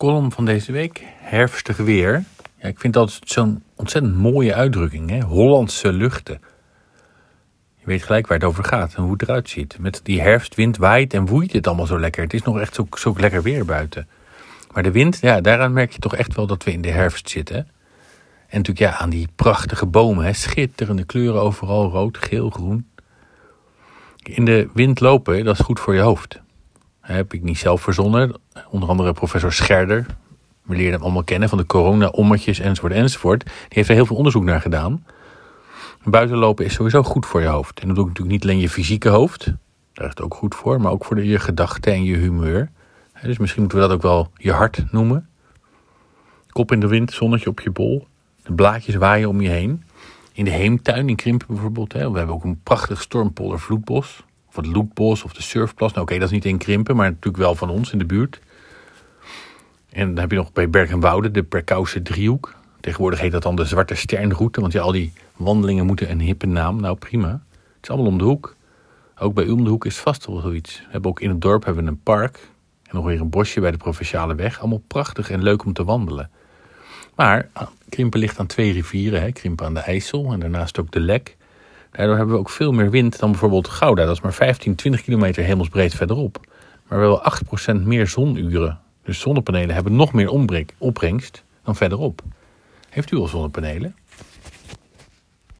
column van deze week. Herfstig weer. Ja, ik vind dat zo'n ontzettend mooie uitdrukking. Hè? Hollandse luchten. Je weet gelijk waar het over gaat en hoe het eruit ziet. Met die herfstwind waait en woeit het allemaal zo lekker. Het is nog echt zo, zo lekker weer buiten. Maar de wind, ja, daaraan merk je toch echt wel dat we in de herfst zitten. En natuurlijk ja, aan die prachtige bomen. Hè? Schitterende kleuren overal. Rood, geel, groen. In de wind lopen, dat is goed voor je hoofd heb ik niet zelf verzonnen. Onder andere professor Scherder. We leerden hem allemaal kennen van de corona-ommetjes enzovoort enzovoort. Die heeft er heel veel onderzoek naar gedaan. Buitenlopen is sowieso goed voor je hoofd. En dat doe ik natuurlijk niet alleen je fysieke hoofd. Daar is het ook goed voor. Maar ook voor je gedachten en je humeur. Dus misschien moeten we dat ook wel je hart noemen. Kop in de wind, zonnetje op je bol. De blaadjes waaien om je heen. In de heemtuin in Krimpen bijvoorbeeld. We hebben ook een prachtig stormpolder vloedbos. Of het Loekbos of de Surfplas. Nou oké, dat is niet in Krimpen, maar natuurlijk wel van ons in de buurt. En dan heb je nog bij Berg en Woude de Perkause driehoek. Tegenwoordig heet dat dan de Zwarte Sternroute. Want ja, al die wandelingen moeten een hippe naam. Nou prima. Het is allemaal om de hoek. Ook bij u om de hoek is vast wel zoiets. We hebben ook in het dorp hebben we een park. En nog weer een bosje bij de Provinciale Weg. Allemaal prachtig en leuk om te wandelen. Maar ah, Krimpen ligt aan twee rivieren. Hè. Krimpen aan de IJssel en daarnaast ook de Lek. Daardoor hebben we ook veel meer wind dan bijvoorbeeld Gouda. Dat is maar 15, 20 kilometer hemelsbreed verderop. Maar we hebben 8% meer zonuren. Dus zonnepanelen hebben nog meer opbrengst dan verderop. Heeft u al zonnepanelen?